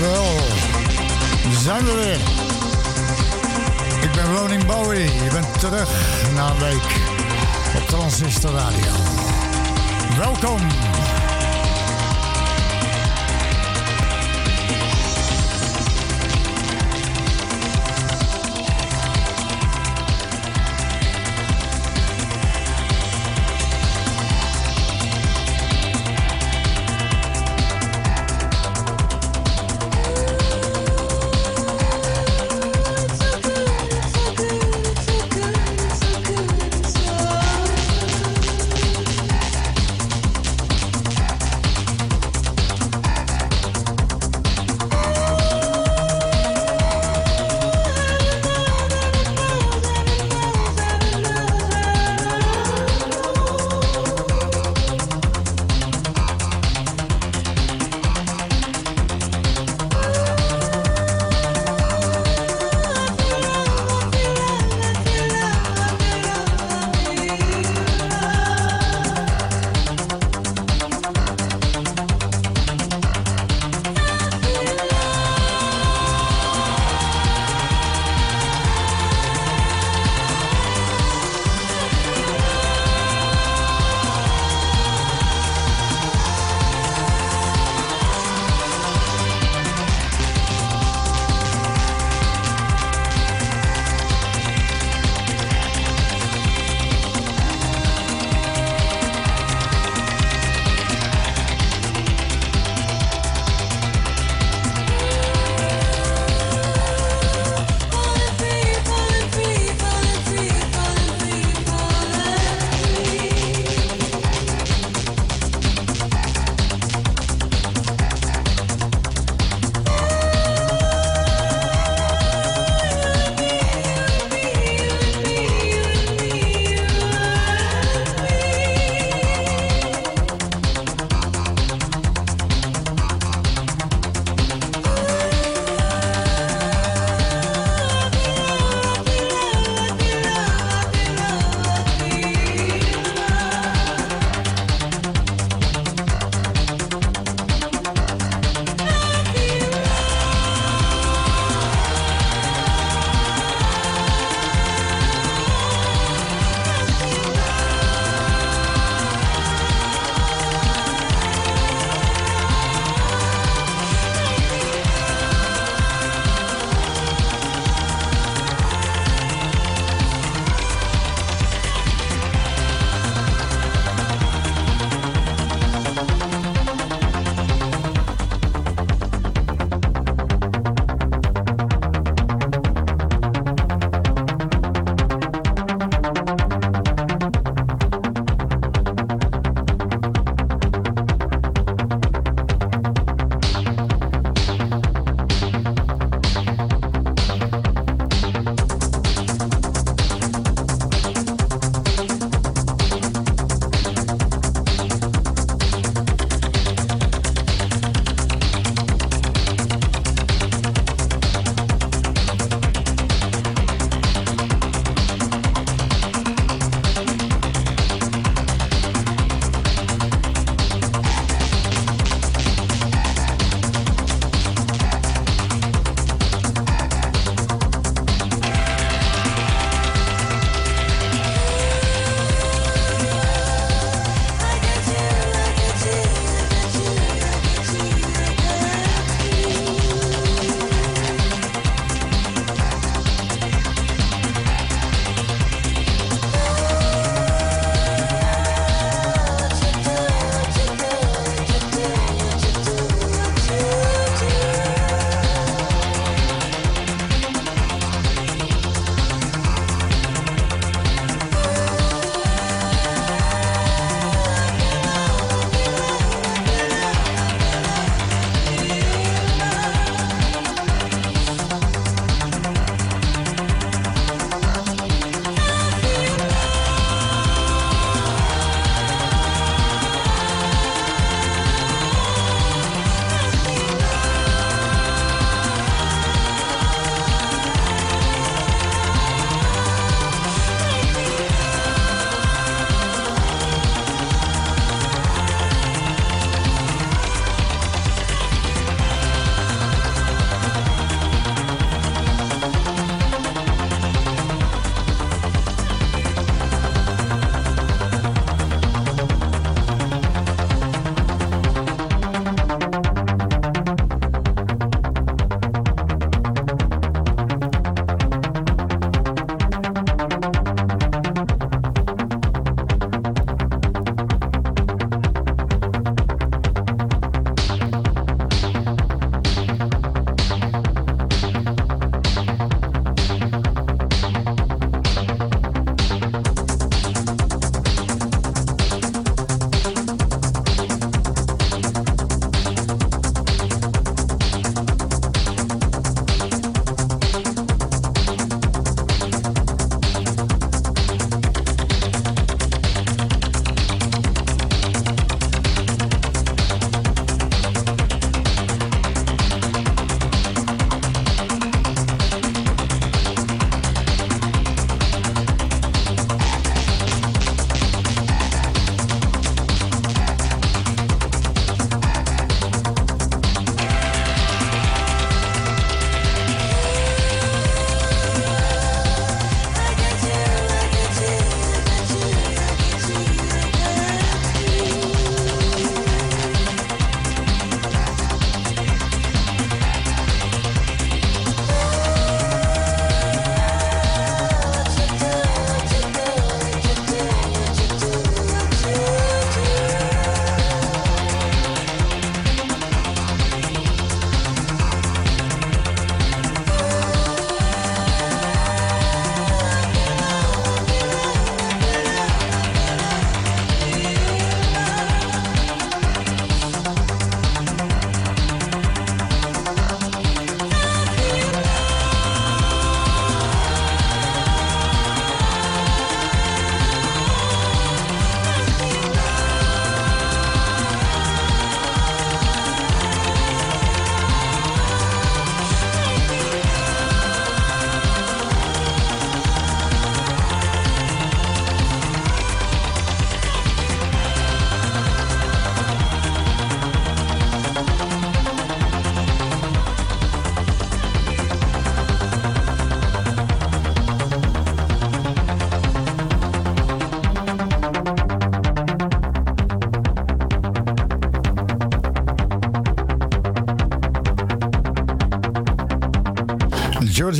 Jawel, zijn we weer. Ik ben Ronin Bowie. Je bent terug na een week op Transistor Radio. Welkom.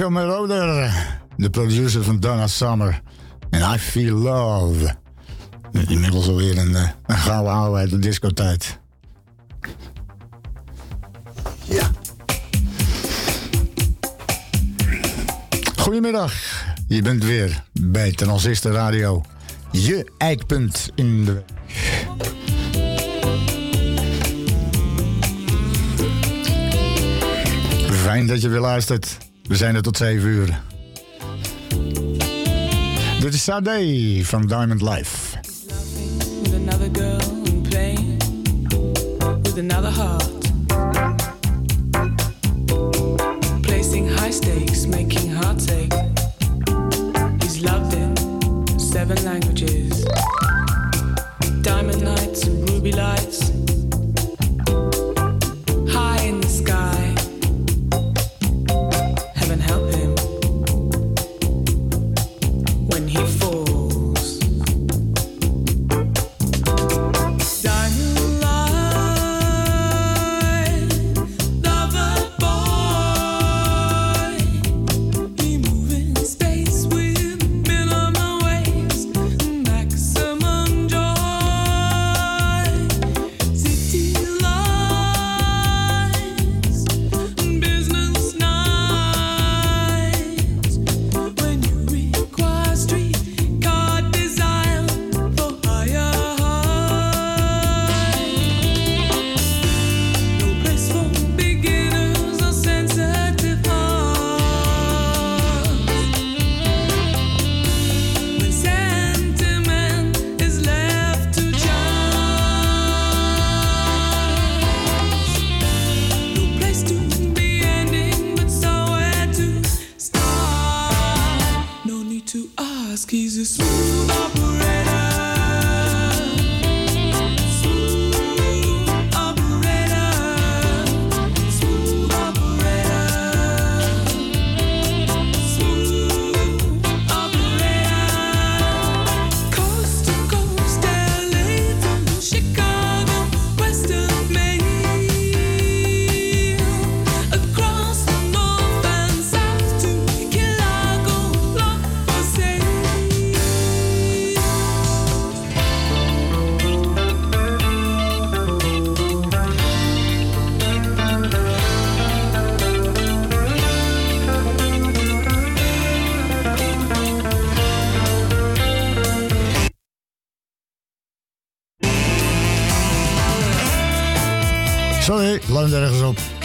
Giorgio Moroder, de producer van Donna Summer. En I Feel Love. Inmiddels alweer een, eh, een gouden oude uit de discotijd. Ja. Goedemiddag. Je bent weer bij Transistor Radio. Je eikpunt in de Fijn dat je weer luistert. We zijn er tot 7 uur. Dit is Sade van Diamond Life. With another girl and playing with another heart. Land ergens op.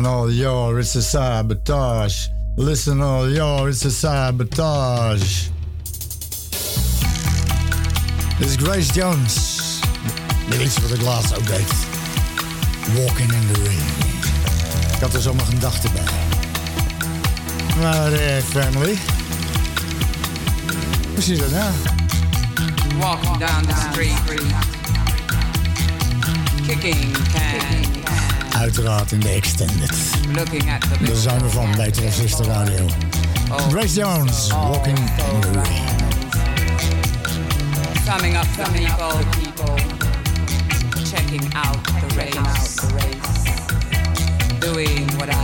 Listen, all y'all, it's a sabotage. Listen, all y'all, it's a sabotage. Is Grace Jones. De de glaas ook deed. Walking in the Rain. Ik had er zomaar gedachten bij. Maar, eh, family. Precies dat, ja. Walking down the street. Kicking can uiteraard in de extended. Zijn we van bij Transistor Radio. Grace Jones, Walking in the Rain. Summing up the people, checking out the race, doing what I'm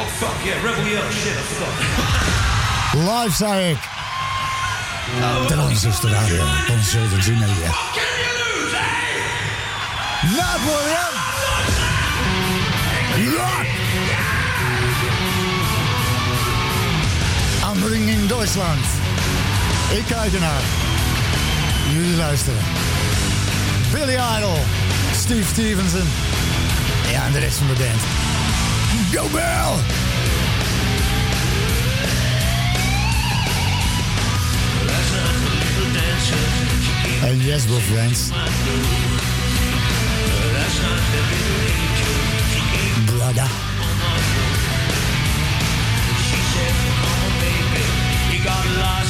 Oh fuck yeah, Rebel Yeah. Shit, I forgot. Live, zei ik. Transistorradio, Consultancy Media. Not William! Rock! Aanbringing Duitsland. Ik kijk ernaar. Jullie luisteren. Billy Idol. Steve Stevenson. Ja, en de rest van de band. Go Bell! And uh, yes, we're friends. Brother. She said, Come on, baby, you got a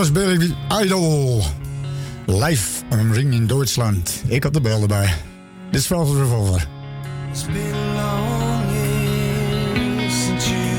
was Billy Idol. Live am Ring in Duitsland. Ik had de bel erbij. Dit is Velvet Revolver. It's been long since you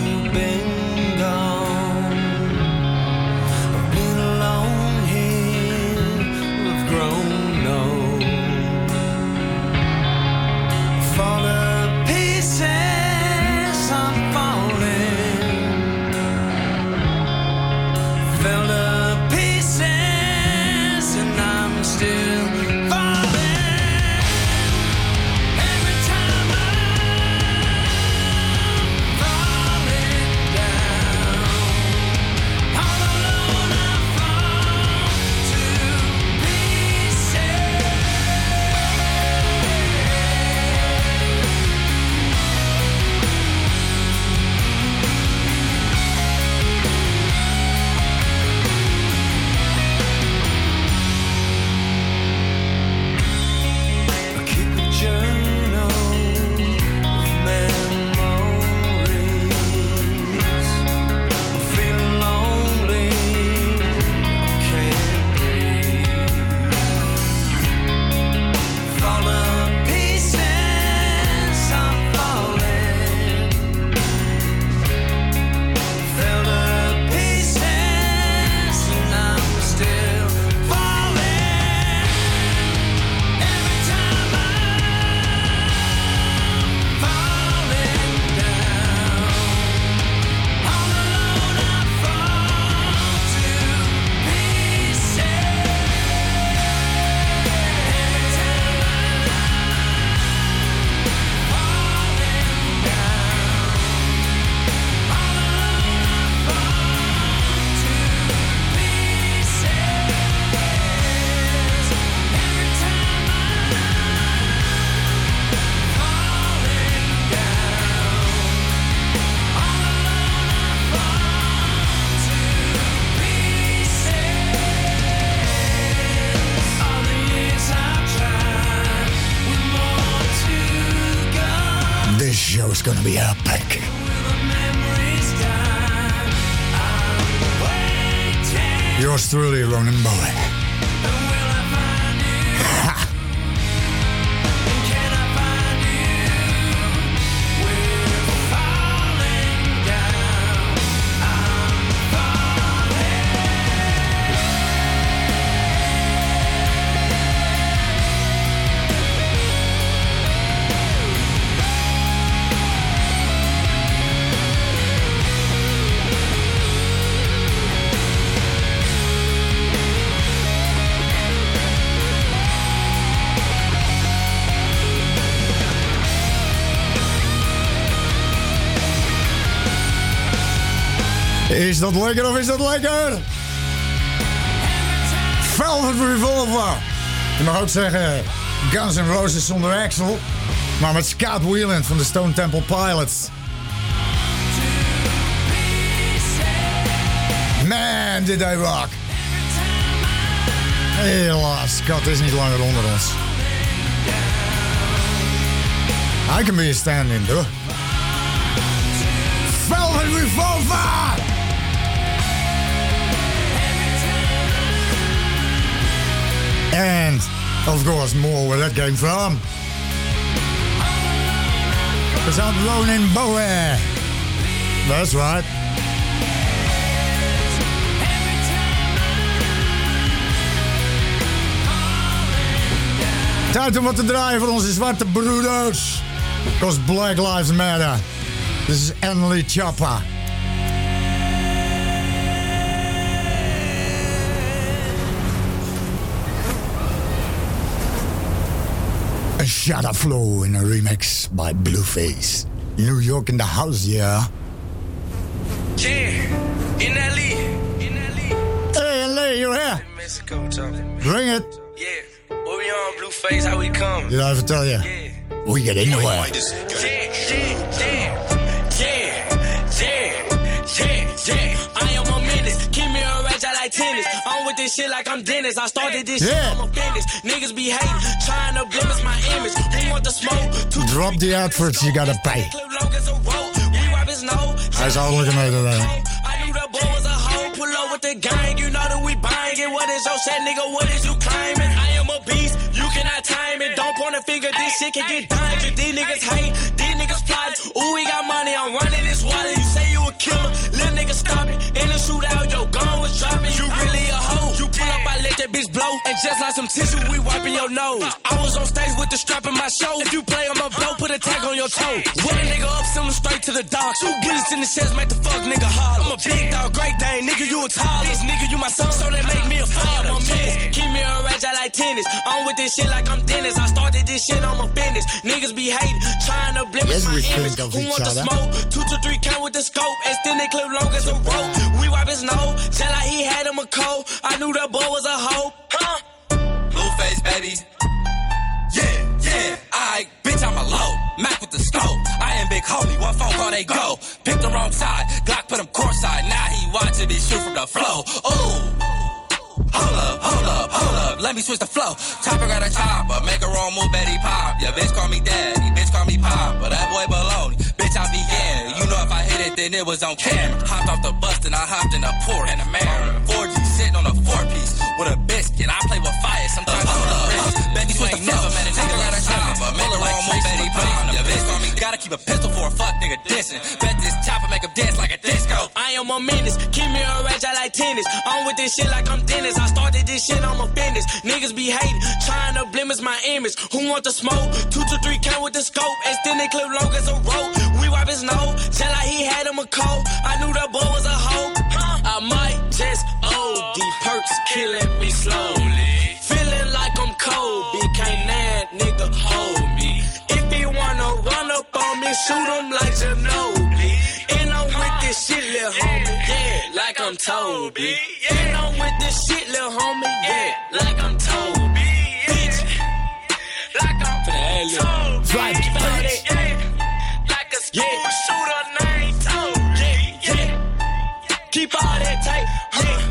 Is dat lekker of is dat lekker? Velvet Revolver. Je mag ook zeggen Guns N' Roses zonder Axel. Maar met Scott Whelan van de Stone Temple Pilots. Man, did they rock. Helaas, Scott is niet langer onder ons. Hij kan be standing, duh. hoor. Velvet Revolver! And, of course, more where that came from. It's out Ronin Bowie. That's right. Tijd om wat te draaien voor onze zwarte broeders. Because Black Lives Matter. This is Emily Choppa. A Shadow Flow in a remix by Blueface. New York in the house, yeah. Yeah, in LA, in LA, Hey, LA, you're here. Mexico, talking. Bring it. Yeah, what we on, Blueface? How we come? Did I ever tell you? Yeah, We get anywhere. yeah, yeah, yeah, with this shit like I'm Dennis. I started this shit, I'm a business. Niggas be hating, trying to blemish my image. Who want the smoke? Drop the adverts, you gotta pay. clip long as a rope. We wipe his. Hij is al een mededeling. I knew the boy was a hoe. Pull up with the gang, you know that we buying it. What is your set, nigga? What is you claiming? I am a beast, you cannot time it. Don't point a finger, this shit can get dangerous. These niggas hate, these niggas plot. Ooh, we got money, I'm running this water. You say you a killer, little nigga stop it. In the shootout, your gun was dropping. You really a hoe. You let that bitch blow. And just like some tissue, we wiping your nose. I was on stage with the strap in my show. If you play, I'ma blow, put a tag on your toe. What a nigga up, send him straight to the dock. Two bullets in the chest, make the fuck nigga holler. I'm a big dog, great dane, nigga, you a tallest. Nigga, you my son, so they make me a father. Yeah. Keep me a rage, I like tennis. I'm with this shit like I'm Dennis. I started this shit, I'm a business. Niggas be hating, trying to blemish Yes, my image. Who want the smoke? Two to three count with the scope. Extended clip long as a rope. We wipe his nose, just like he had him a cold. I knew that boy was a hoe. Huh? Blueface, baby. Yeah, yeah. I, bitch, I'm a low. Mac with the scope. I am big homie. One phone call, they go. Pick the wrong side. Glock put him courtside. Now he watching me shoot from the flow. Ooh. Hold up, hold up, hold up. Let me switch the flow. Chopper got a chopper. Make a wrong move, Betty pop. Yeah, bitch call me daddy. Bitch call me pop. But that boy baloney. Bitch, I began. You know if I hit it, then it was on camera. Hopped off the bus, and I hopped in a port and a man. 4G sitting on a four piece with a biscuit. I play with fire. Sometimes hold up. Betty switch the never met a nigga got a chopper. Make wrong move, Betty pop. Yeah, bitch. Gotta keep a pistol for a fuck nigga dissing. Bet this chopper make him dance like a disco. I am a menace. Keep me a rage, I like tennis. I'm with this shit like I'm Dennis. I started this shit, I'm a business. Niggas be hating, trying to blemish my image. Who want the smoke? Two to three count with the scope. Extended clip long as a rope. We wipe his nose, just like he had him a cold. I knew that boy was a hoe. I might just perks killing me slowly. Feeling like I'm Kobe. Can't that nigga hold me. If he wanna run up on me, shoot him like Ginobili. And I'm with this shit, little homie, yeah, like I'm Toby. And I'm with this shit, little homie, yeah, like I'm Toby. Bitch, like I'm Toby. Right, bitch. Like a school shooter named Toby. Yeah. Keep all that tight, yeah.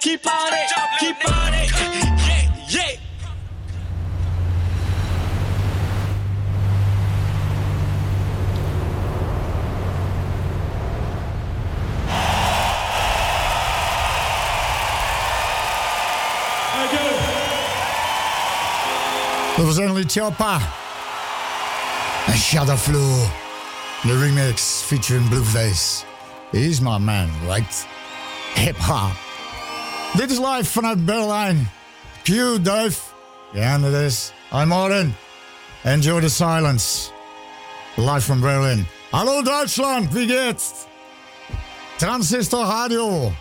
Keep all that, keep all that, yeah, yeah. Dat was Emily Choppa. En Shadow Flow. De remix featuring Blueface. He's my man, right? Hip-hop. Dit is live vanuit Berlijn. Q, Dave. Ja, het is. I'm Martin. Enjoy the silence. Live from Berlin. Hallo Duitsland, wie geht's? Transistor Radio.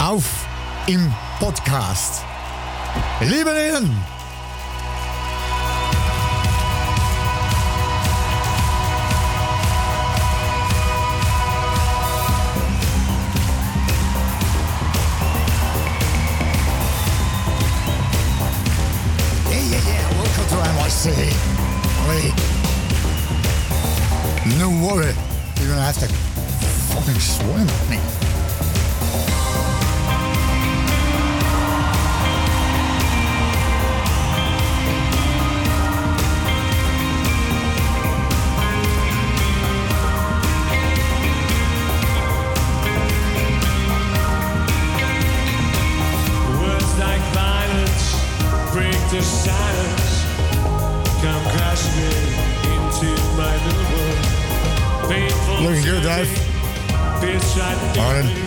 Auf im Podcast. Liebe Ihnen. No worry. You're gonna have to fucking swim with me. Jeff. Arnon.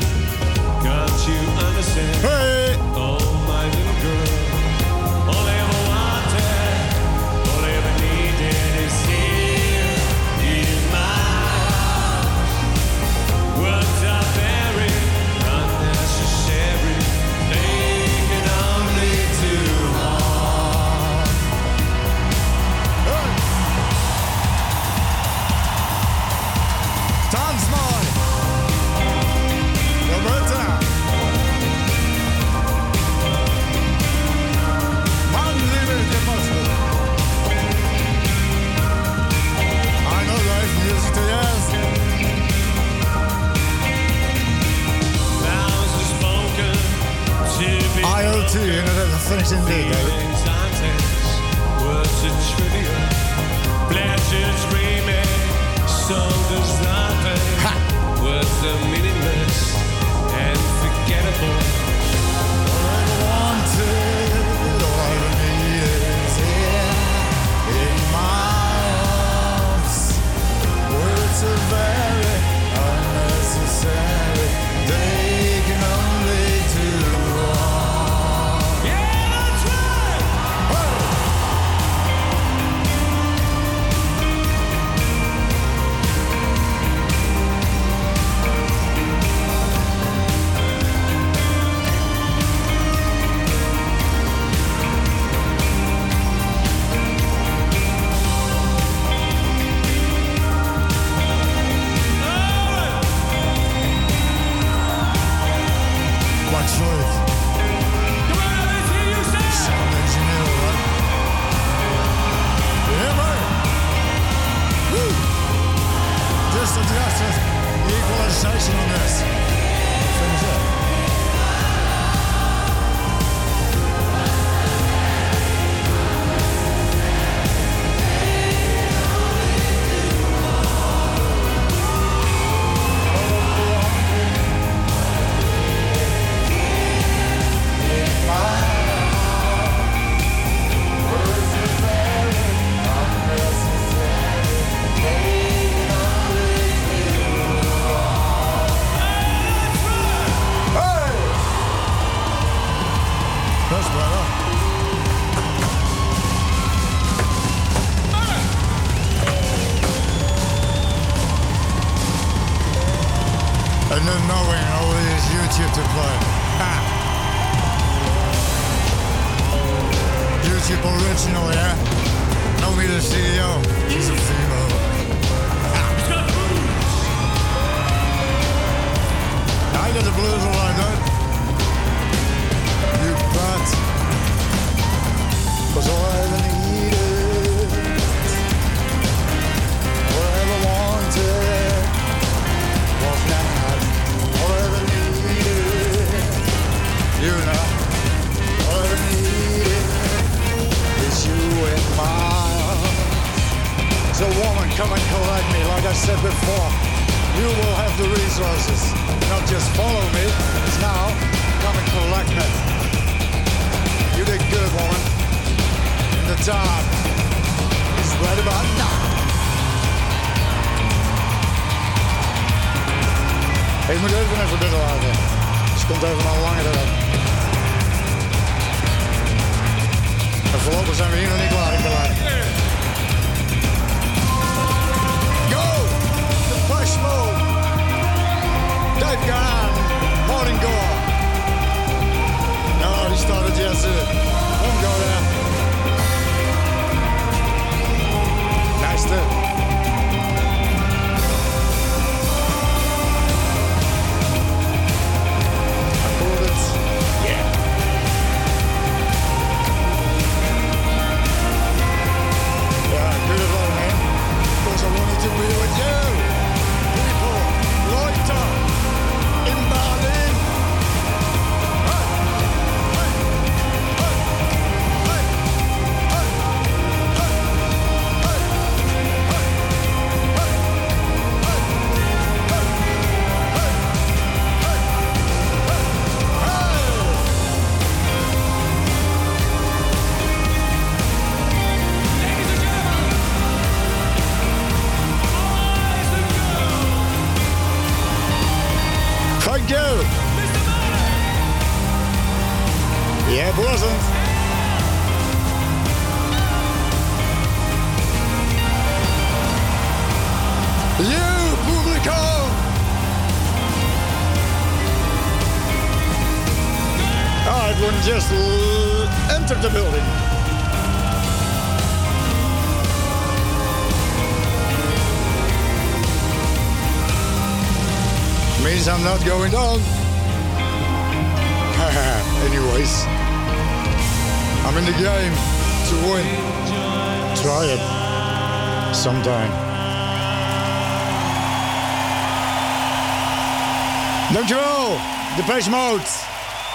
Dankjewel, Depeche Mode,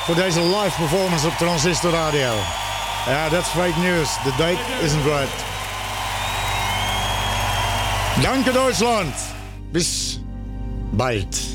voor deze live performance op Transistor Radio. Ja, that's fake news. The date isn't right. Danke Duitsland. Bis bald.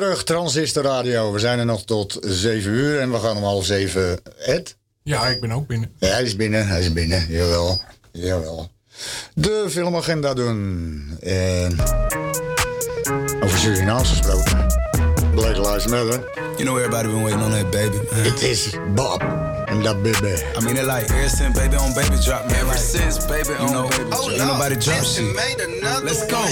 Terug, Transistor Radio. We zijn er nog tot 7 uur en we gaan om half 7. Ed? Ja, ik ben ook binnen. Ja, hij is binnen, hij is binnen. Jawel, jawel. De filmagenda doen. En over Surinaams gesproken. Black Lives Matter. You know everybody been waiting on that baby. Het is Bob en dat baby. I mean, it like ever since baby on baby drop, man. Ever since baby on know, baby drop. Ain't nobody drop shit. Let's go.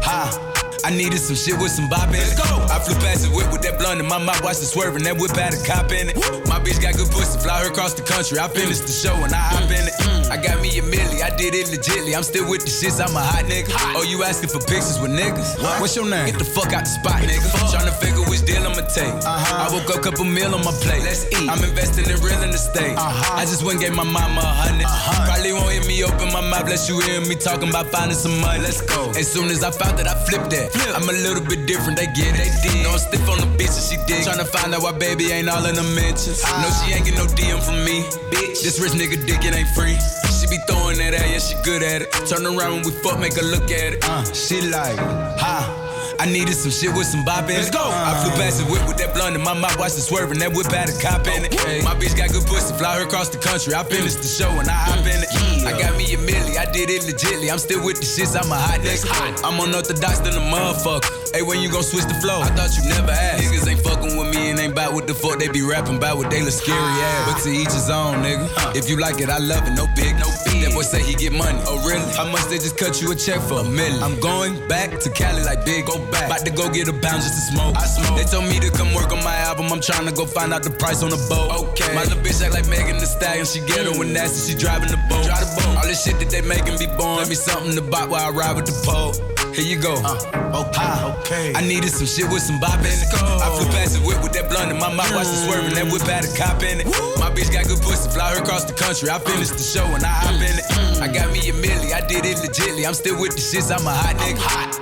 Ha. I needed some shit with some bop in it. Let's go. I flew past the whip with that blunt in my mouth, watched it swerving. That whip had a cop in it. My bitch got good pussy, fly her across the country. I finished the show and I hop in it. I got me a milli, I did it legitly. I'm still with the shits, I'm a hot nigga. Oh, you asking for pictures with niggas? What? What's your name? Get the fuck out the spot, nigga. Tryna figure which deal I'ma take. Uh-huh. I woke up, couple meal on my plate. Let's eat. I'm investing in real estate. Uh-huh. I just went and gave my mama a 100 uh-huh. Probably won't hear me open my mouth, unless you hear me talking about finding some money. Let's go. As soon as I found that, I flipped that. I'm a little bit different, they get it. They did. No, I'm stiff on the bitch and she dig. Tryna find out why baby ain't all in the mentions. No, she ain't get no DM from me. Bitch, this rich nigga dick, it ain't free. She be throwing that at, yeah, she good at it. Turn around when we fuck, make her look at it. Uh, she like, ha. I needed some shit with some bop in it. Let's go. I flew past the whip with that blunt in my mouth, watched it swerving. That whip had a cop in it. My bitch got good pussy, fly her across the country. I finished the show and I hop in it. I got me a milli, I did it legitly. I'm still with the shits, I'm a hot nigga. I'm unorthodox than a motherfucker. Hey, when you gon' switch the flow? I thought you never asked. Niggas ain't fucking with me and ain't bout what the fuck they be rapping about what they look scary ass. But to each his own, nigga. If you like it, I love it, no big, no big. That boy say he get money. Oh, really? How much they just cut you a check for a million? I'm going back to Cali like big, go back. About to go get a pound just to smoke. I smoke. They told me to come work on my album. I'm trying to go find out the price on the boat. Okay. My little bitch act like Megan the Stallion. She get ghetto mm. and nasty. She driving the boat. Drive the boat. All this shit that they making be born. Let me something to buy while I ride with the pole. Here you go. Uh, okay, okay. I needed some shit with some bop in it. I flew past the whip with that blunt in my mouth, watched it swerving. That whip had a cop in it. My bitch got good pussy, fly her across the country. I finished the show and I hop in it. I got me a milli, I did it legitly. I'm still with the shits, I'm a hot nigga. hot.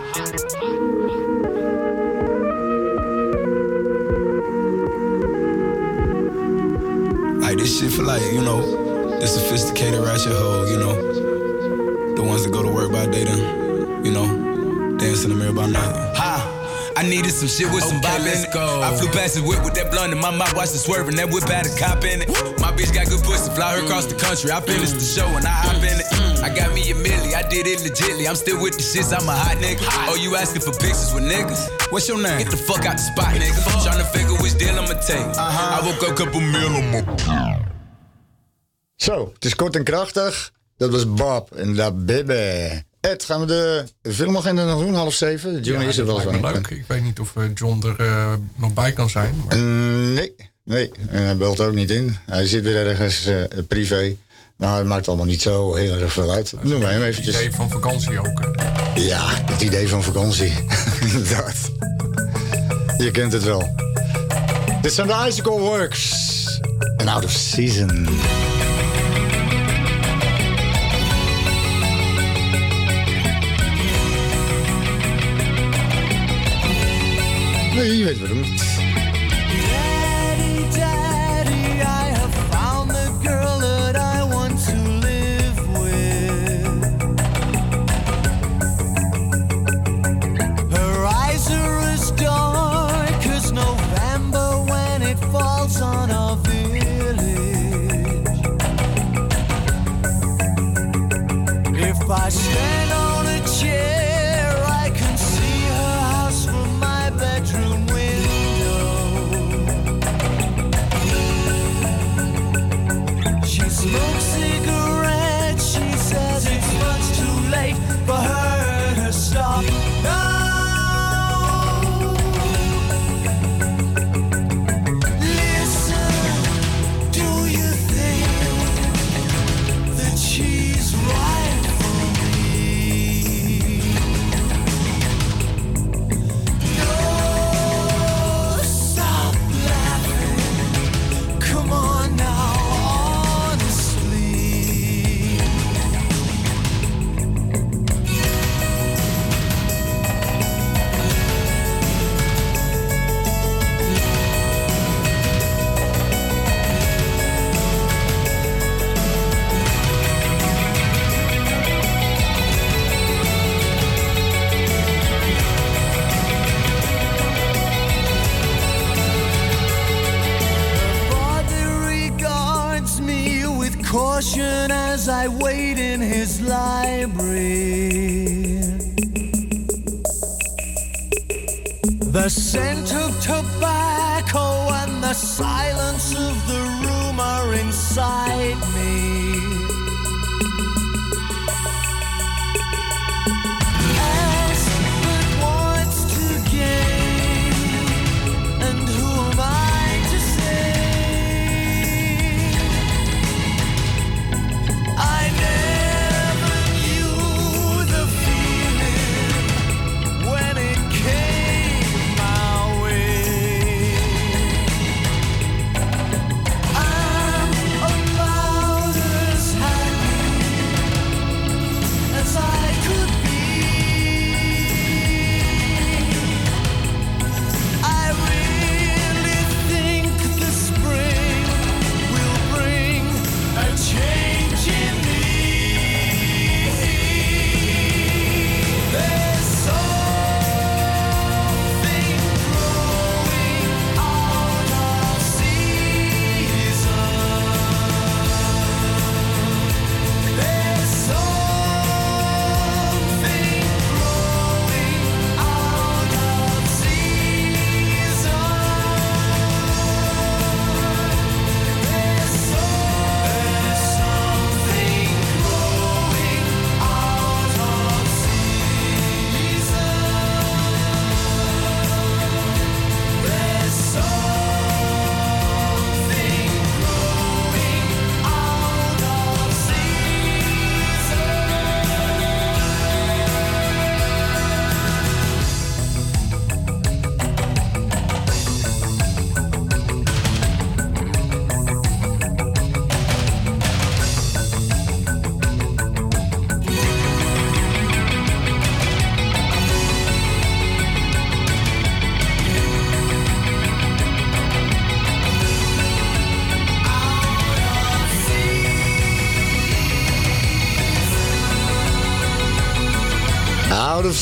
Like this shit for like, you know, the sophisticated ratchet hoe, you know. The ones that go to work by day then, you know, dance in the mirror by night. Ha! I needed some shit with some bop in it. I flew past the whip with that blunt in my mouth, watched it swerving. That whip had a cop in it. My bitch got good pussy, fly her across the country. I finished the show and I hop in it. I got me a milli, I did it legitly. I'm still with the shits, I'm a hot nigga. Oh, you asking for pictures with niggas? What's your name? Get the fuck out the spot, nigga. Tryna figure which deal I'ma take. I woke up, couple meal on my Zo, het is kort en krachtig. Dat was Bob en dat baby. Ed, gaan we de filmagenda nog doen? Half zeven? Johnny Ja, is er wel van. leuk. Ik weet niet of eh, John er eh, nog bij kan zijn. Maar Mm, nee, nee. En hij belt ook niet in. Hij zit weer ergens eh, privé. Nou, het maakt allemaal niet zo heel erg veel uit. Noem maar hem het eventjes. idee van vakantie ook. hè. Ja, het idee van vakantie. Inderdaad. Je kent het wel. Dit zijn de Icicle Works. En out of season. Nee, je weet waarom niet. Daddy,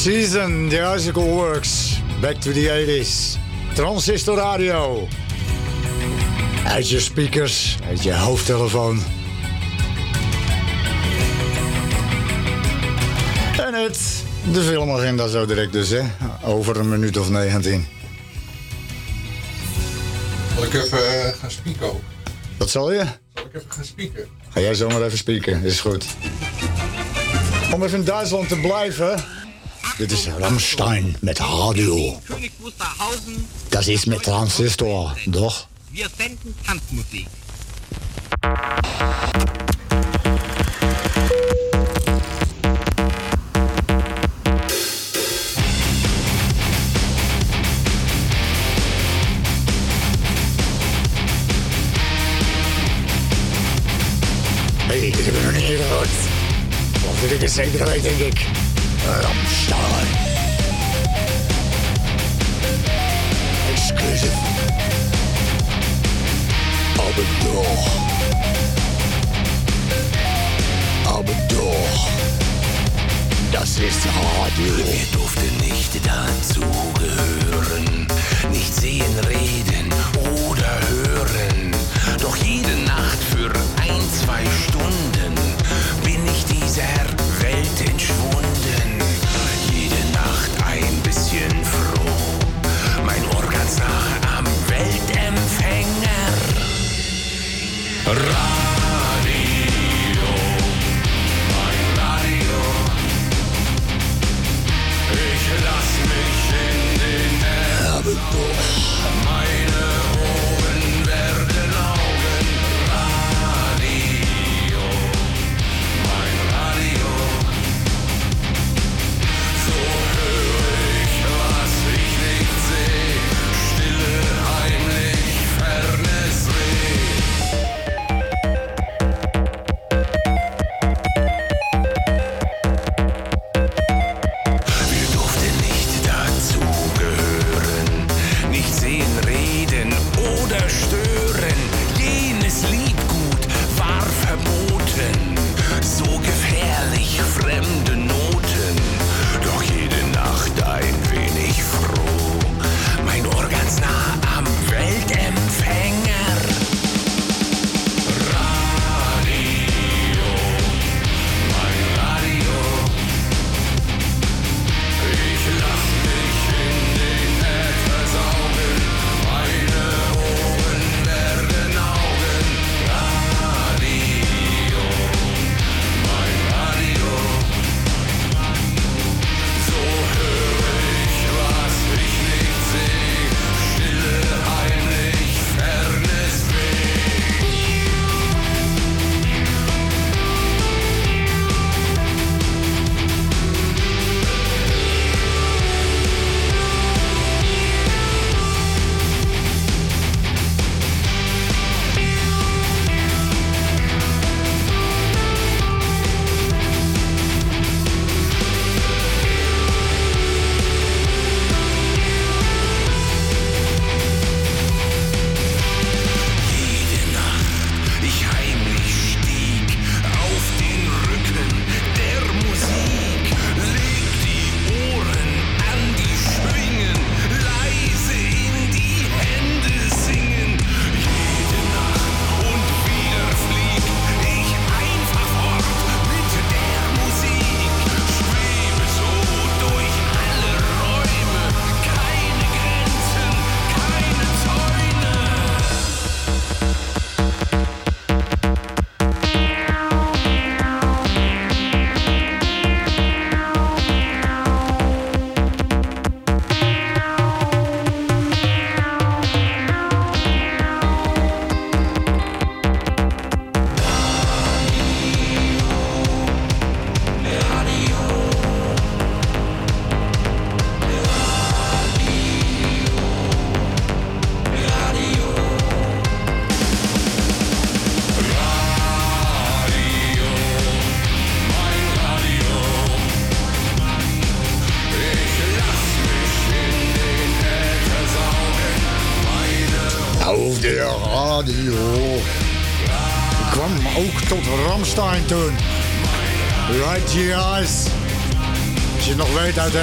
season, the icicle works. Back to the 80s. Transistor radio. Uit je speakers, uit je hoofdtelefoon. En het, de filmagenda zo direct dus, hè. Over een minuut of 19. Zal ik even eh, gaan spieken ook? Wat zal je? Zal ik even gaan spieken? Ga jij zomaar even spieken, is goed. Om even in Duitsland te blijven. Dit is Ramstein met radio. König Wusterhausen. Dat is met transistor, toch? Wir senden Tanzmusik. Hé, hey, dit hebben we nog niet eerder gehoord. Of dit is zeker weet, denk ik.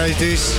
Nog weet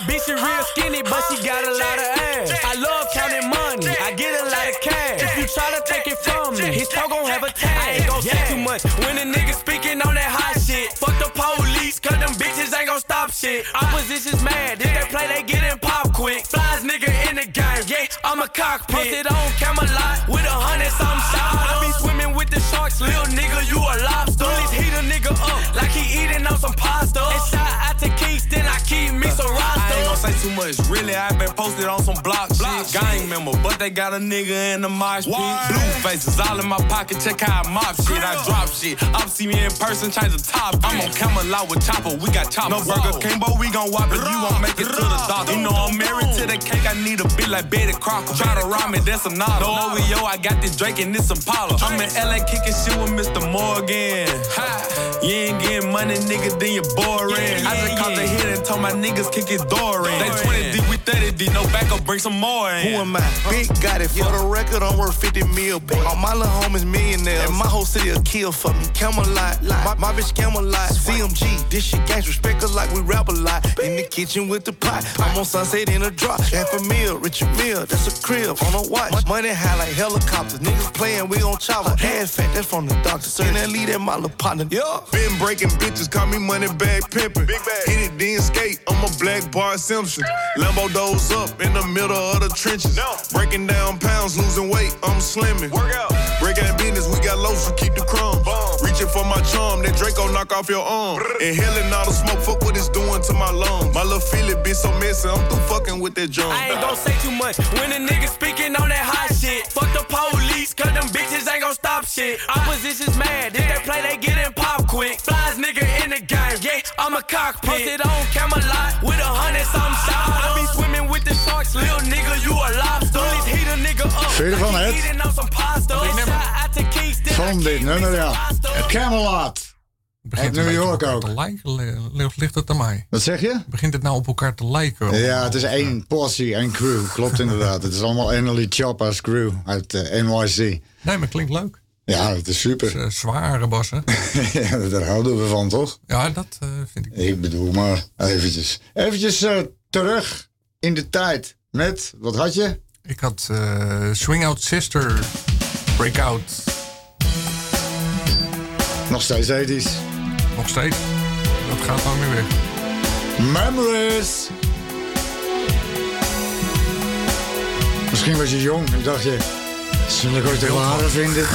My bitch is real skinny, but she got a lot of ass. I love counting money, I get a lot of cash. If you try to take it from me, his toe gon' have a tag. I ain't gon' say too much when a nigga speaking on that hot shit. Fuck the police, cause them bitches ain't gon' stop shit. Opposition's mad, if they play, they get in pop quick. Flies nigga in the game, yeah, I'm a cockpit. Posted on Camelot with a hundred some shots. I be swimming with the sharks, little nigga, you a lobster. Bullies heat a nigga up like he too much. Really, I been posted on some block, shit. Gang member, but they got a nigga in the mosh pit. Blue faces all in my pocket. Check how I mop shit. I drop shit. Up see me in person, change the top. I'm on Camelot with Chopper. We got Chopper. No Burger King, but we gon' whop it. You won't make it to the doctor. You know I'm married to the cake. I need a bit like Betty Crocker. Try to rhyme me, that's a nod. No OVO, I got this Drake and this Impala. I'm in LA kicking shit with Mr. Morgan. Ha. You ain't getting money, nigga, then you're boring. I just caught the hit and told my niggas kick his door in. They 20 deep, we 30 deep. No backup, bring some more in. Who am I? Big got it. For the record, I'm worth 50 mil. Boy. All my little homies millionaires. And my whole city a kill for me. Camelot. My, my bitch Camelot. CMG. This shit gangs respect us like we rap a lot. In the kitchen with the pot. I'm on sunset in a drop. Half a meal, Richard Mill. That's a crib on a watch. Money high like helicopters. Niggas playing, we on chopper. Ass fat, that's from the doctor. Sir, and that lead that my little partner. Yeah. Been breaking bitches, call me money bag pimpin'. Big bag. Hit it, then skate. I'm a black bar Simpson. Lambo doors up in the middle of the trenches. Breaking down pounds, losing weight, I'm slimming. Work out. Break out business, we got lows, so keep the crumbs. Reaching for my charm, that Draco knock off your arm. Inhaling all the smoke, fuck what it's doing to my lungs. My little feel it been so messy, I'm through fucking with that junk. I ain't gon' say too much when a nigga speaking on that hot shit. Fuck the police, cause them bitches ain't gon' stop shit. Opposition's mad, if they play, they get in pop quick. Flies nigga I'm a cockpit. Posted on Camelot with a hundred some shots. I be swimming with the sharks, little nigga, you a lobster. Heat a nigga up. Vind je ervan, Kingston, Van dit nummer, ja. Camelot. Uit New York ook. Te lijken, ligt het aan mij? Wat zeg je? Begint het nou op elkaar te lijken? Ja, het is één posse, één crew. Klopt inderdaad. Het is allemaal Emily Choppa's crew uit eh, NYC. Nee, maar klinkt leuk. Ja, het is super. Eh, zware bassen. ja, daar houden we van, toch? Ja, dat eh, vind ik. Ik bedoel maar eventjes. Eventjes eh, terug in de tijd. Met, wat had je? Ik had Swing Out Sister, Breakout. Nog steeds ethisch. Nog steeds. Dat gaat nou weer weg. Memories. Misschien was je jong en dacht je... Ik ooit de ware vinden?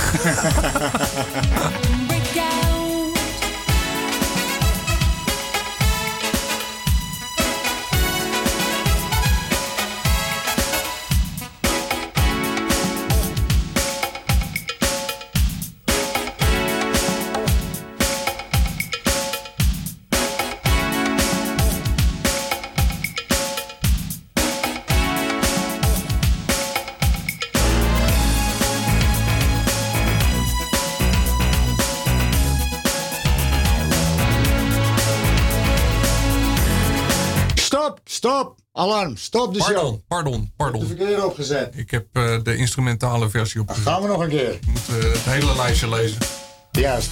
Alarm, stop de show. Pardon, pardon, pardon. De verkeerde opgezet. Ik heb eh, de instrumentale versie opgezet. Gaan we nog een keer. Ik moet eh, het hele lijstje lezen. Juist.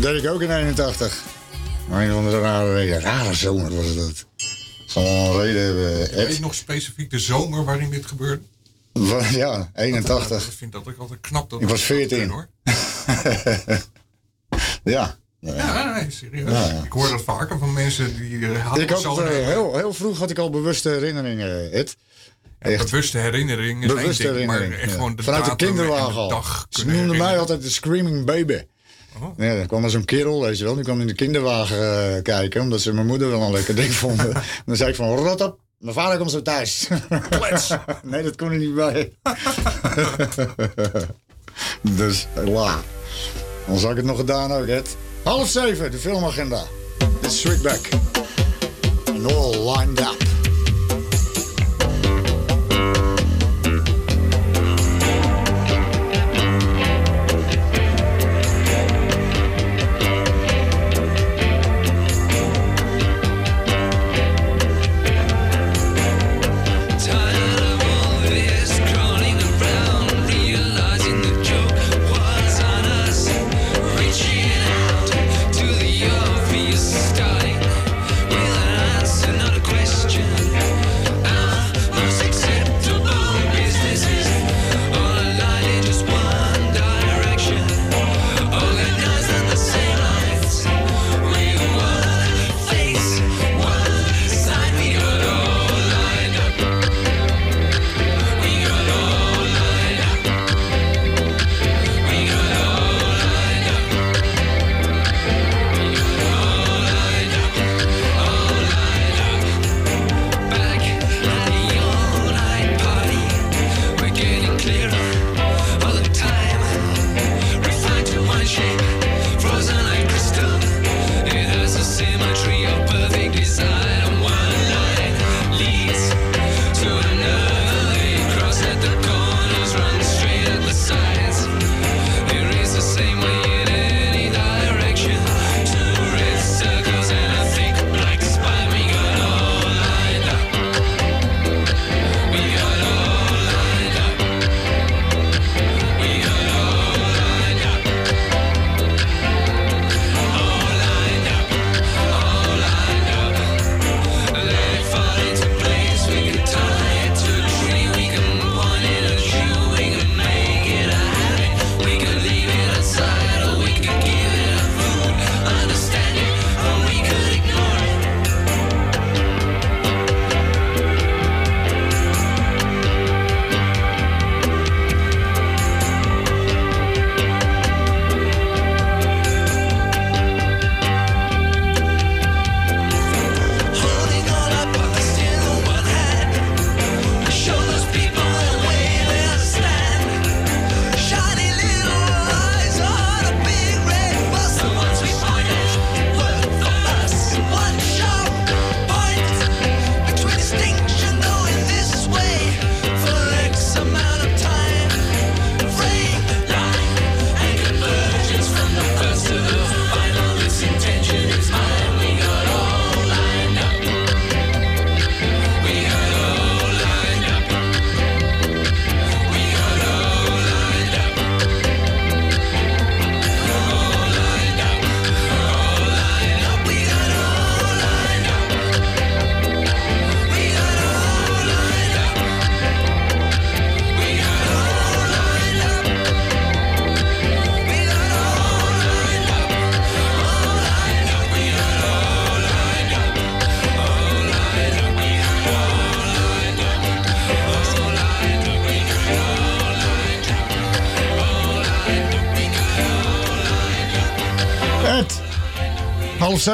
Deed ik ook in 81. Maar een van de rare reden. Rare zomer was dat. Zal een reden hebben. Weet je nog specifiek de zomer waarin dit gebeurde? Ja, 81. Ik vind dat ook altijd knap. Dat Ik was dat 14. kan, hoor. ja. Ja, nee, serieus. Ja, ja. Ik hoor dat vaker van mensen die eh, hadden Ik had het, eh, heel, heel vroeg had ik al bewuste herinneringen, Ed. Echt. bewuste herinnering is Bewuste één ding, maar herinnering. echt ja. gewoon de Vanuit de kinderwagen de al. Ze noemden mij altijd de Screaming Baby. Oh. Ja, dan kwam er zo'n kerel, weet je wel. Die kwam in de kinderwagen eh, kijken, omdat ze mijn moeder wel een lekker ding vonden. En dan zei ik van, rot op, mijn vader komt zo thuis. nee, dat kon er niet bij. dus, la. Dan zou ik het nog gedaan ook, Ed. Half zeven, de filmagenda. Is Switchback. And all lined up.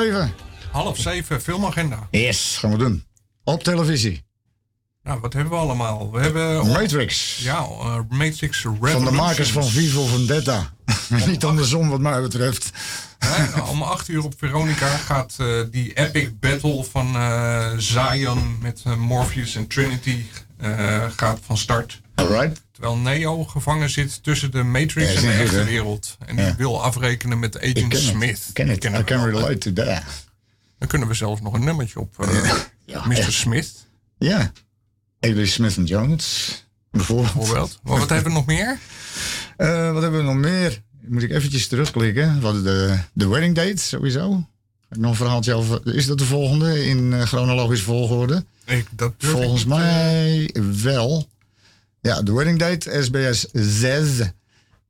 Zeven. Half zeven, filmagenda. Yes, gaan we doen. Op televisie. Nou, wat hebben we allemaal? We hebben... Matrix. Ja, eh, Matrix Revolutions. Van de makers van Vivo Vendetta. Niet andersom wat mij betreft. Hè, om acht uur op Veronica gaat eh, die epic battle van eh, Zion met Morpheus en Trinity gaat van start. Alright. Terwijl Neo gevangen zit tussen de Matrix Ja, en de echte wereld. En die wil afrekenen met Ik Agent ken Smith. het. Ken het. I can relate to that. Dan kunnen we zelfs nog een nummertje op eh, Mr. Smith. Ja. Avery Smith en Jones. Bijvoorbeeld. Bijvoorbeeld. Maar wat hebben we nog meer? Eh, wat hebben we nog meer? Moet ik eventjes terugklikken. Wat de, de wedding date sowieso. Heb ik nog een verhaaltje over. Is dat de volgende in eh, chronologische volgorde? Ik, dat durf ik Volgens niet, mij wel. Ja, de wedding date, SBS 6.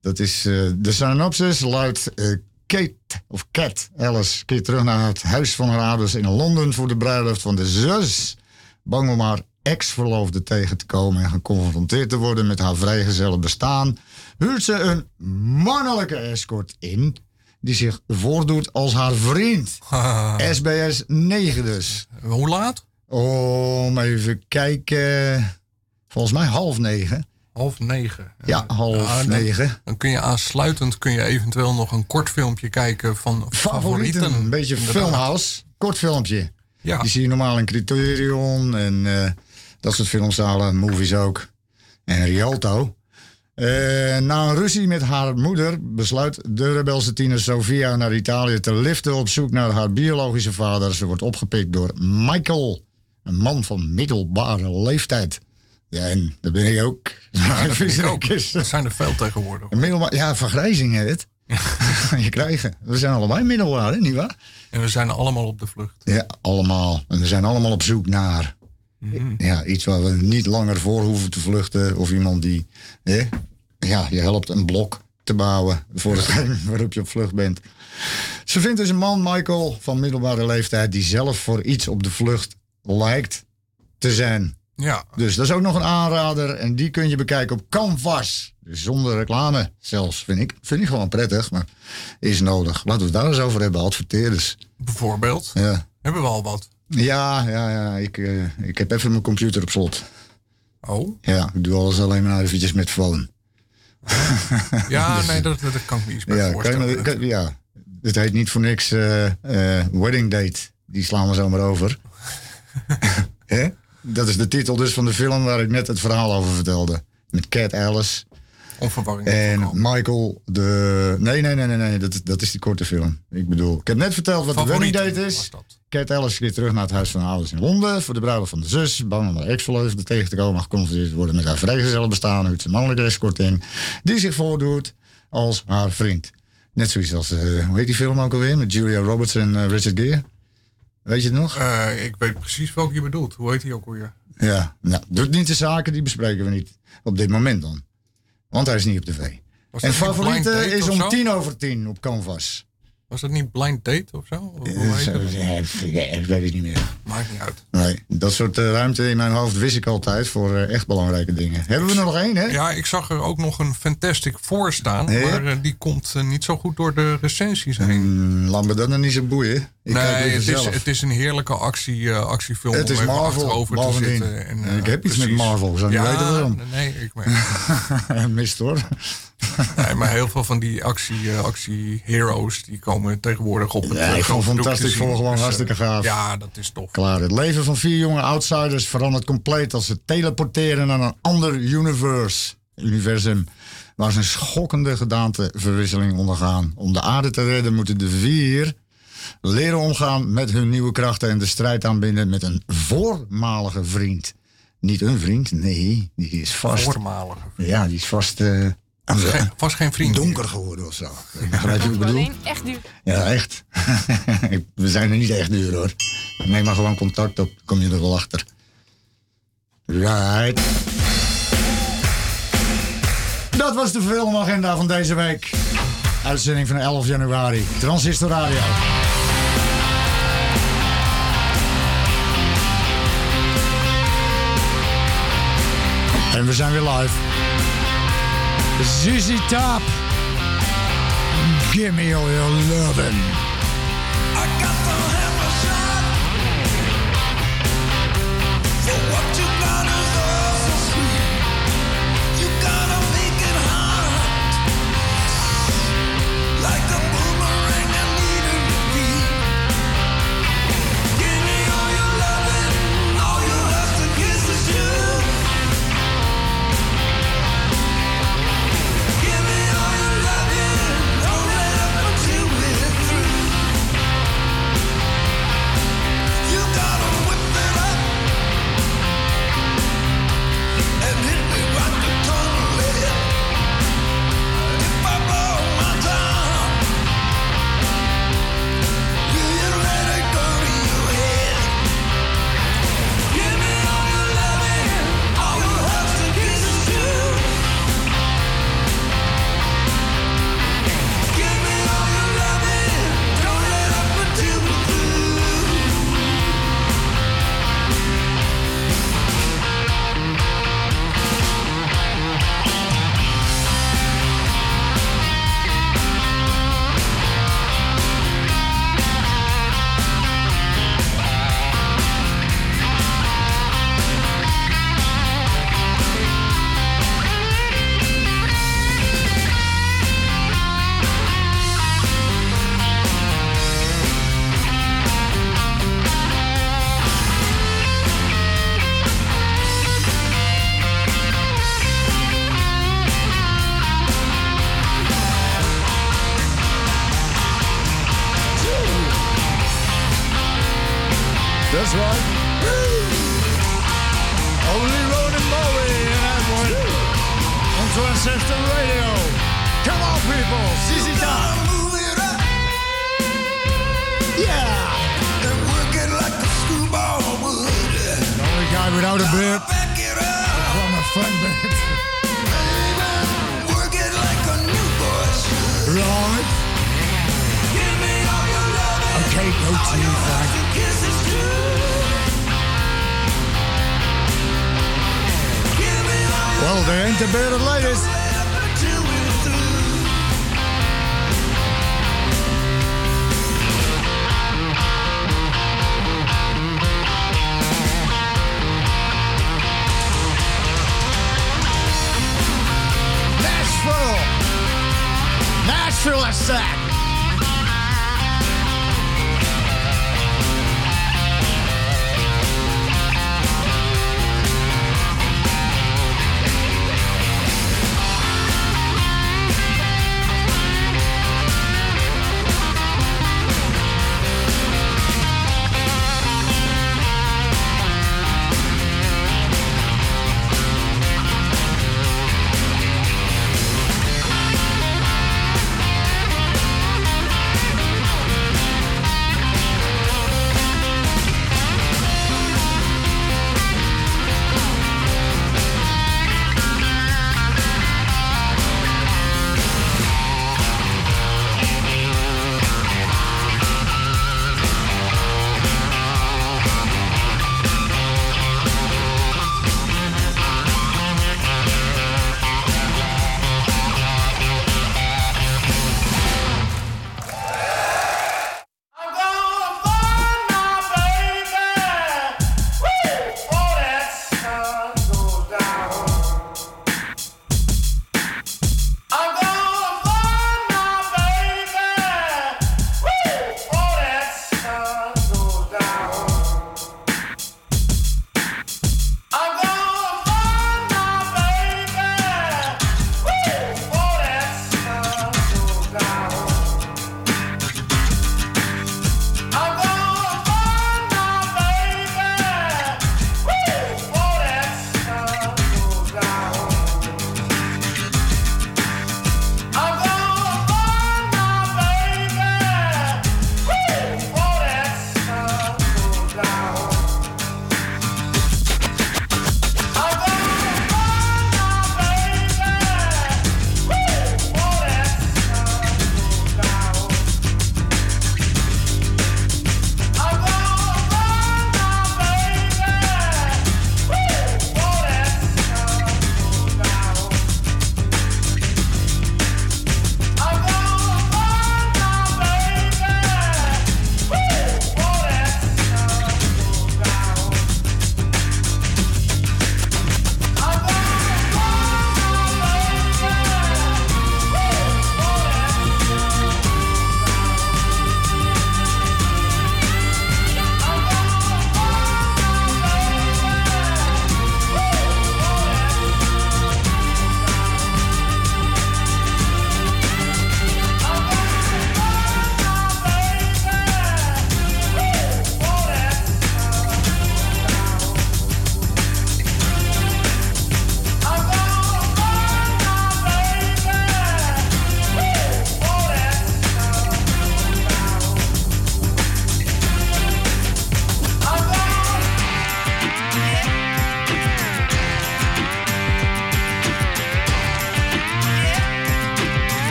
Dat is eh, de synopsis luidt eh, Kate, of Cat Alice, keert terug naar het huis van haar ouders in Londen voor de bruiloft van de zus. Bang om haar ex-verloofde tegen te komen en geconfronteerd te worden met haar vrijgezelle bestaan, huurt ze een mannelijke escort in die zich voordoet als haar vriend. SBS 9 dus. Hoe laat? Om even kijken. Volgens mij half negen. Half negen. Ja, half Ja, dan- negen. Dan kun je aansluitend kun je eventueel nog een kort filmpje kijken van favorieten. Favorieten. Een beetje filmhouse. Kort filmpje. Ja. Die zie je normaal in Criterion en eh, dat soort filmzalen, movies ook. En Rialto. Eh, na een ruzie met haar moeder besluit de rebelse tiener Sofia naar Italië te liften op zoek naar haar biologische vader. Ze wordt opgepikt door Michael, een man van middelbare leeftijd. Ja, en dat ben ik ook. Ja, dat ik ook. Er zijn er veel tegenwoordig. Middelbaar, ja, vergrijzing hè, het. je krijgen. We zijn allebei middelbaar, hè, nietwaar? En we zijn allemaal op de vlucht. Ja, allemaal. En we zijn allemaal op zoek naar Mhm. ja, iets waar we niet langer voor hoeven te vluchten. Of iemand die hè, ja, je helpt een blok te bouwen voor hetgeen waarop je op vlucht bent. Ze vindt dus een man, Michael, van middelbare leeftijd, die zelf voor iets op de vlucht lijkt te zijn. Ja. Dus dat is ook nog een aanrader en die kun je bekijken op Canvas. Dus zonder reclame zelfs, vind ik. Vind ik gewoon prettig, maar is nodig. Laten we het daar eens over hebben, adverteerders. Bijvoorbeeld. Ja. Hebben we al wat? Ja, ja, ja. Ik, eh, ik heb even mijn computer op slot. Oh? Ja, ik doe alles alleen maar eventjes met phone. Ja, nee, dat, dat kan ik me iets bij Ja, kan voorstellen. me- kan- ja, het heet niet voor niks eh, eh, Wedding Date. Die slaan we zomaar over. Hè? Dat is de titel dus van de film waar ik net het verhaal over vertelde. Met Cat Alice. Onverwarring. En Michael, de... Nee, nee, nee, nee, nee. Dat, dat is die korte film. Ik bedoel, ik heb net verteld wat de wedding date is. Cat Alice keert terug naar het huis van haar ouders in Londen... voor de bruiloft van de zus. Bang om haar ex-verloofde tegen te komen... geconfronteerd te worden met haar vrijgezellen bestaan... ze een mannelijke escort in... die zich voordoet als haar vriend. Net zoiets als... eh, hoe heet die film ook alweer? Met Julia Roberts en eh, Richard Gere. Weet je het nog? Eh, ik weet precies welke je bedoelt. Hoe heet die ook alweer? Ja, nou, doet niet de zaken, die bespreken we niet. Op dit moment dan. Want hij is niet op tv. En favoriete is om tien over tien op Canvas. Was dat niet Blind Date of zo? Of Eh, zo- ja, ik- weet het niet meer. Maakt niet uit. Nee, dat soort eh, ruimte in mijn hoofd wist ik altijd voor echt belangrijke dingen. Hebben we er nog één, hè? Ja, ik zag er ook nog een Fantastic Four staan. Maar die komt niet zo goed door de recensies heen. Hmm, laat me dat nog niet zo boeien. Ik nee, het is, het is een heerlijke actie, eh, actiefilm Het om is even Marvel, achterover te zitten. En, En eh, ik heb iets met. Marvel, ik zou niet ja, weten waarom. Nee, ik weet Mist hoor. nee, maar heel veel van die actie, eh, actie-heroes die komen tegenwoordig op het Ja, ik vond zien. Four gewoon Dus, hartstikke gaaf. Ja, dat is tof. Klaar. Het leven van vier jonge outsiders verandert compleet als ze teleporteren naar een ander universe, universum. Waar ze een schokkende gedaanteverwisseling ondergaan. Om de aarde te redden moeten de vier leren omgaan met hun nieuwe krachten en de strijd aanbinden met een voormalige vriend. Niet een vriend, nee, die is vast. Voormalige Ja, die is vast. eh, Vast geen, vast geen vriend. Donker geworden of zo. Begrijp je wat ik bedoel? Alleen echt duur. Ja, echt. We zijn er niet echt duur hoor. Neem maar gewoon contact op, kom je er wel achter. Right. Dat was de filmagenda van deze week. Uitzending van 11 januari. Transistor Radio. En we zijn weer live. ZZ Top. Give me all your lovin'. That's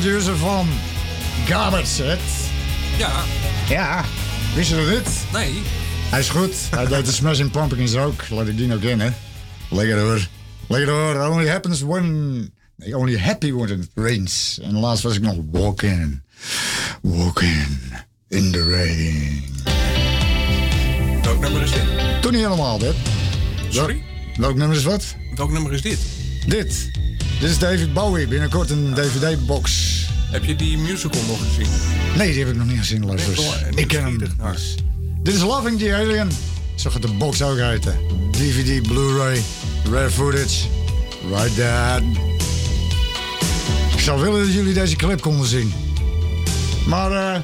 producer van Garbage Set. Ja. Ja, wist je dat dit? Nee. Hij is goed. Hij deed de Smashing Pumpkins ook. Laat ik die nou kennen. Lekker hoor. Lekker hoor. Only happens when... Nee, only happy when it rains. En laatst was ik nog walking. Walking in the rain. Welk nummer is dit? Toen niet helemaal dit. Sorry? Welk nummer is wat? Welk nummer is dit? Dit. Dit is David Bowie. Binnenkort een DVD-box. Heb je die musical nog gezien? Nee, die heb ik nog niet gezien. Nee, wel, ik ken hem. Dus. Dit is Loving the Alien. Zo gaat de box ook heten. DVD, Blu-ray, rare footage. Right that. Ik zou willen dat jullie deze clip konden zien. Maar eh,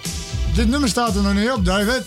dit nummer staat er nog niet op, David.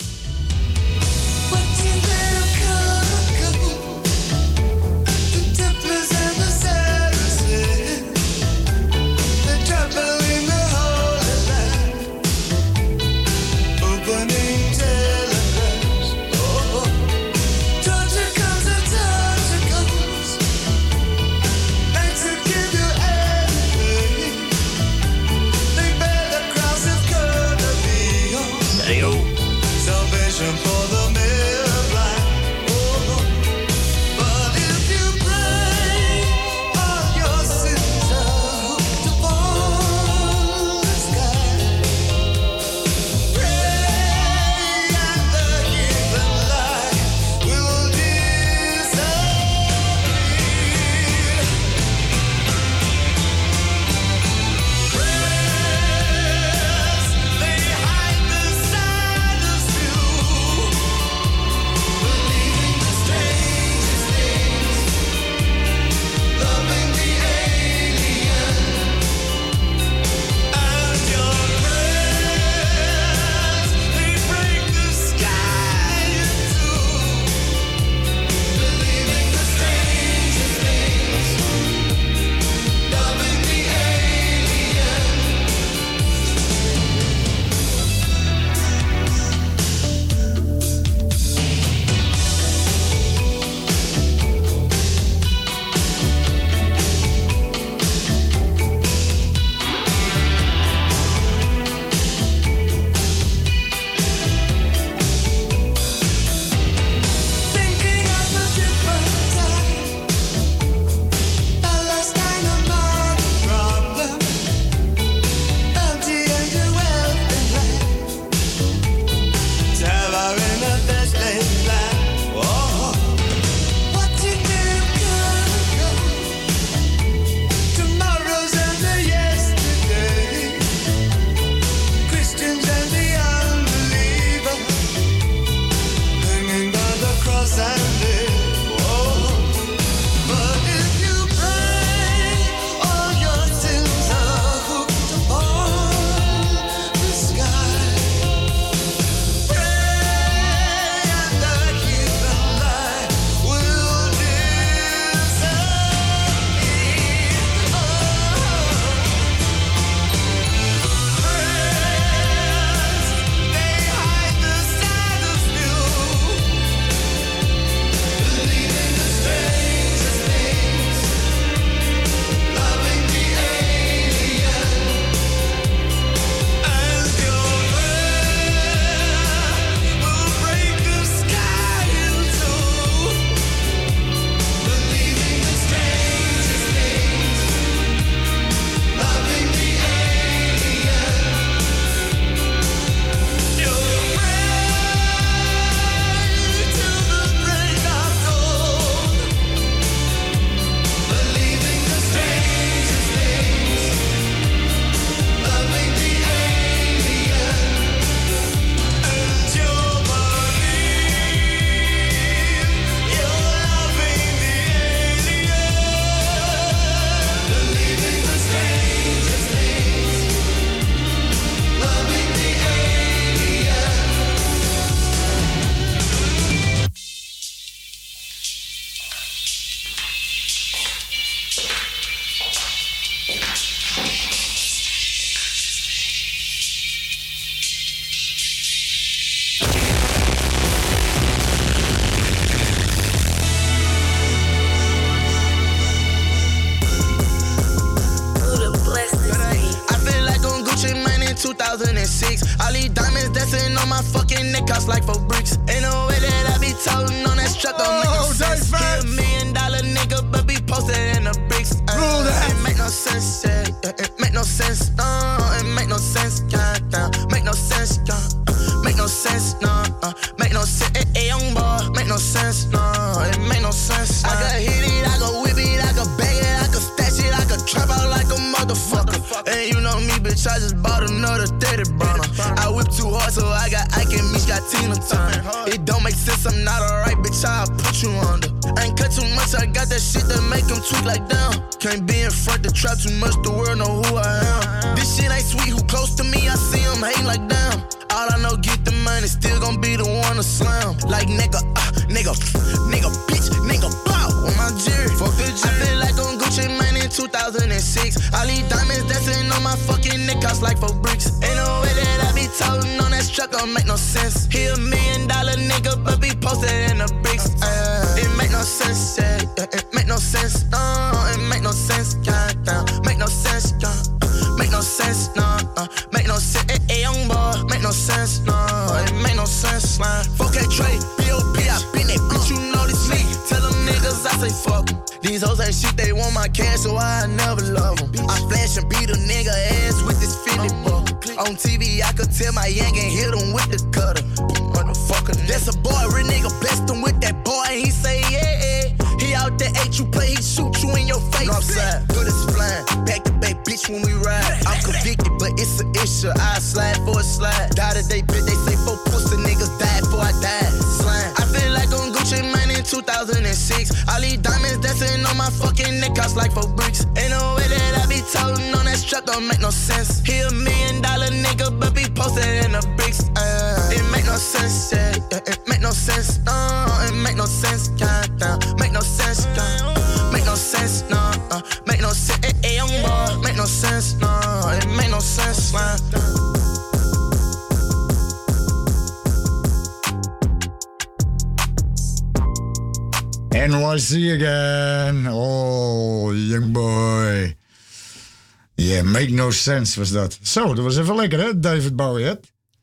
Sense was dat. Zo, dat was even lekker hè, David Bowie. Hè?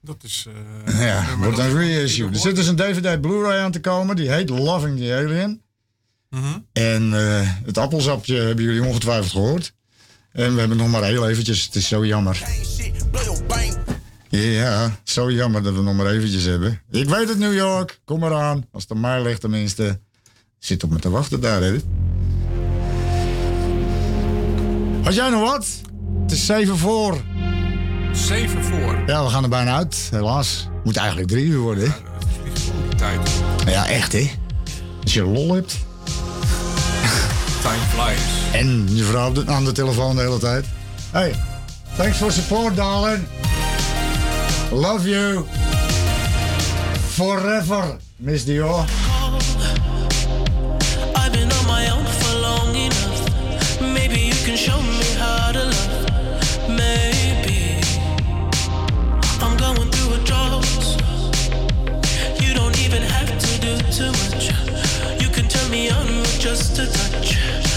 Dat is... Uh, ja, wordt een reissue. Er zit dus een David Blu-ray aan te komen. Die heet Loving the Alien. En eh, het appelsapje hebben jullie ongetwijfeld gehoord. En we hebben nog maar heel eventjes. Het is zo jammer. Ja, zo jammer dat we nog maar eventjes hebben. Ik weet het, New York. Kom maar aan. Als het aan mij ligt tenminste. Zit op me te wachten daar, hè. Had jij nog wat? Het is 7 voor. 7 voor? Ja, we gaan er bijna uit, helaas. Moet eigenlijk drie uur worden. Ja, dat is tijd. Ja, echt, hè? Als je lol hebt. Time flies. En je vrouw nou aan de telefoon de hele tijd. Hey, thanks for support, darling. Love you. Forever, Miss Dior. Just a touch,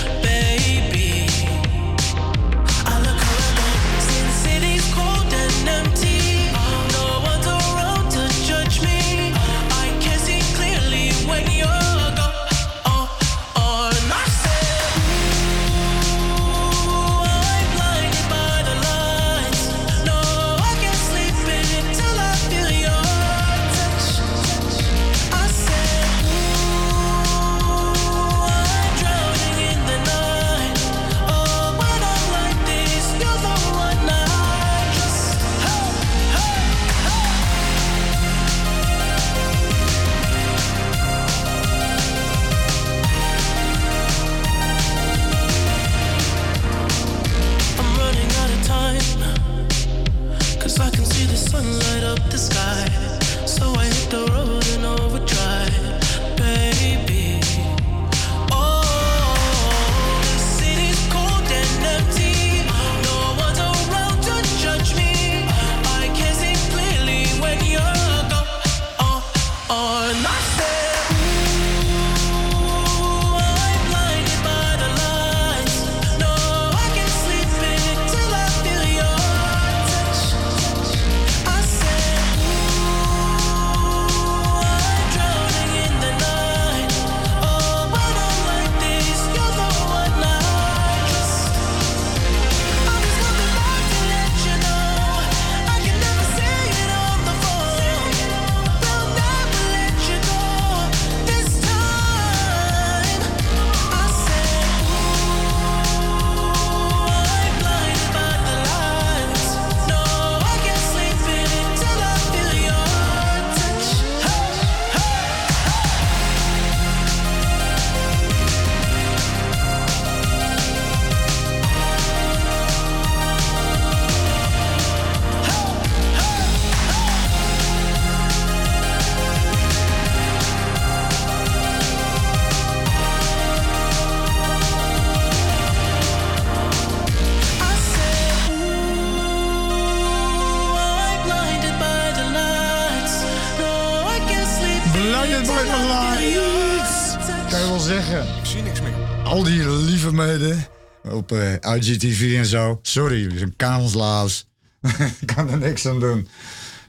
Kan je wel zeggen. Ik zie niks meer. Al die lieve meiden op eh IGTV en zo. Sorry, jullie zijn kanslaafs. Ik kan er niks aan doen.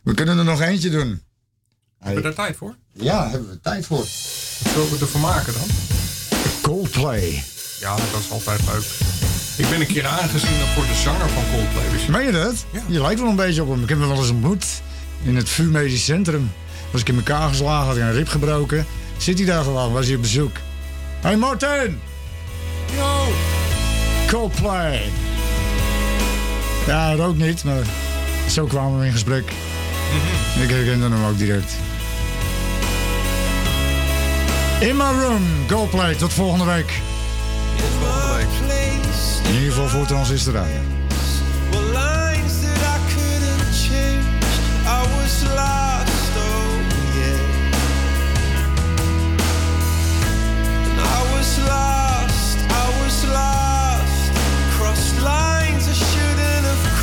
We kunnen er nog eentje doen. Hebben we daar tijd voor? Ja, hebben we tijd voor. Wat zullen we ervan maken dan? Coldplay. Ja, dat is altijd leuk. Ik ben een keer aangezien voor de zanger van Coldplay. Je? Meen je dat? Je lijkt wel een beetje op hem. Ik heb hem wel eens ontmoet. In het VU Medisch Centrum. Was ik in elkaar geslagen, had ik een rib gebroken. Zit hij daar gewoon, was hij op bezoek. Hey Martin! Yo! Coldplay. Ja, hij ook niet, maar zo kwamen we in gesprek. Ik herkende hem ook direct. In my room, Coldplay. Tot volgende week. In ieder geval voor transistorijen. Were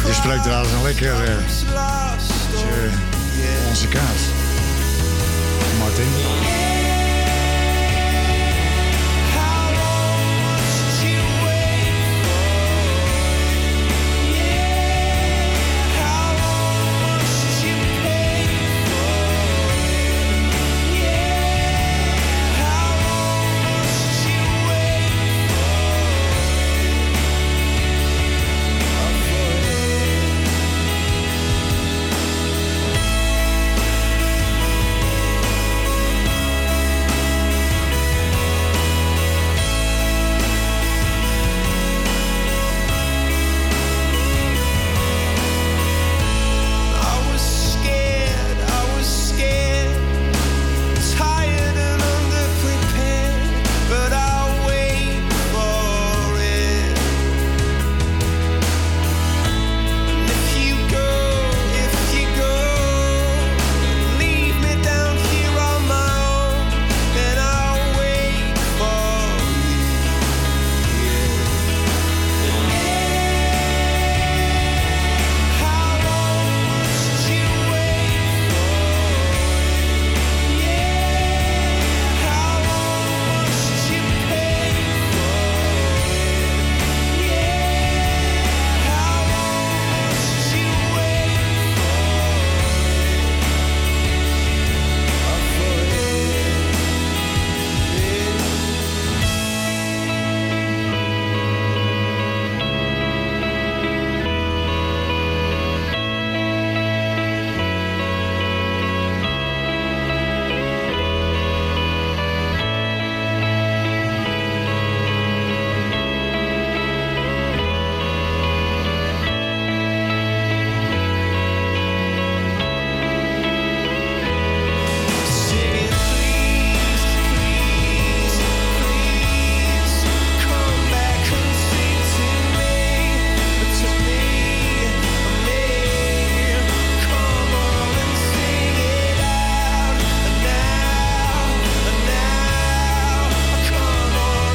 Je spreekt trouwens een lekker eh, onze kaas. Martin.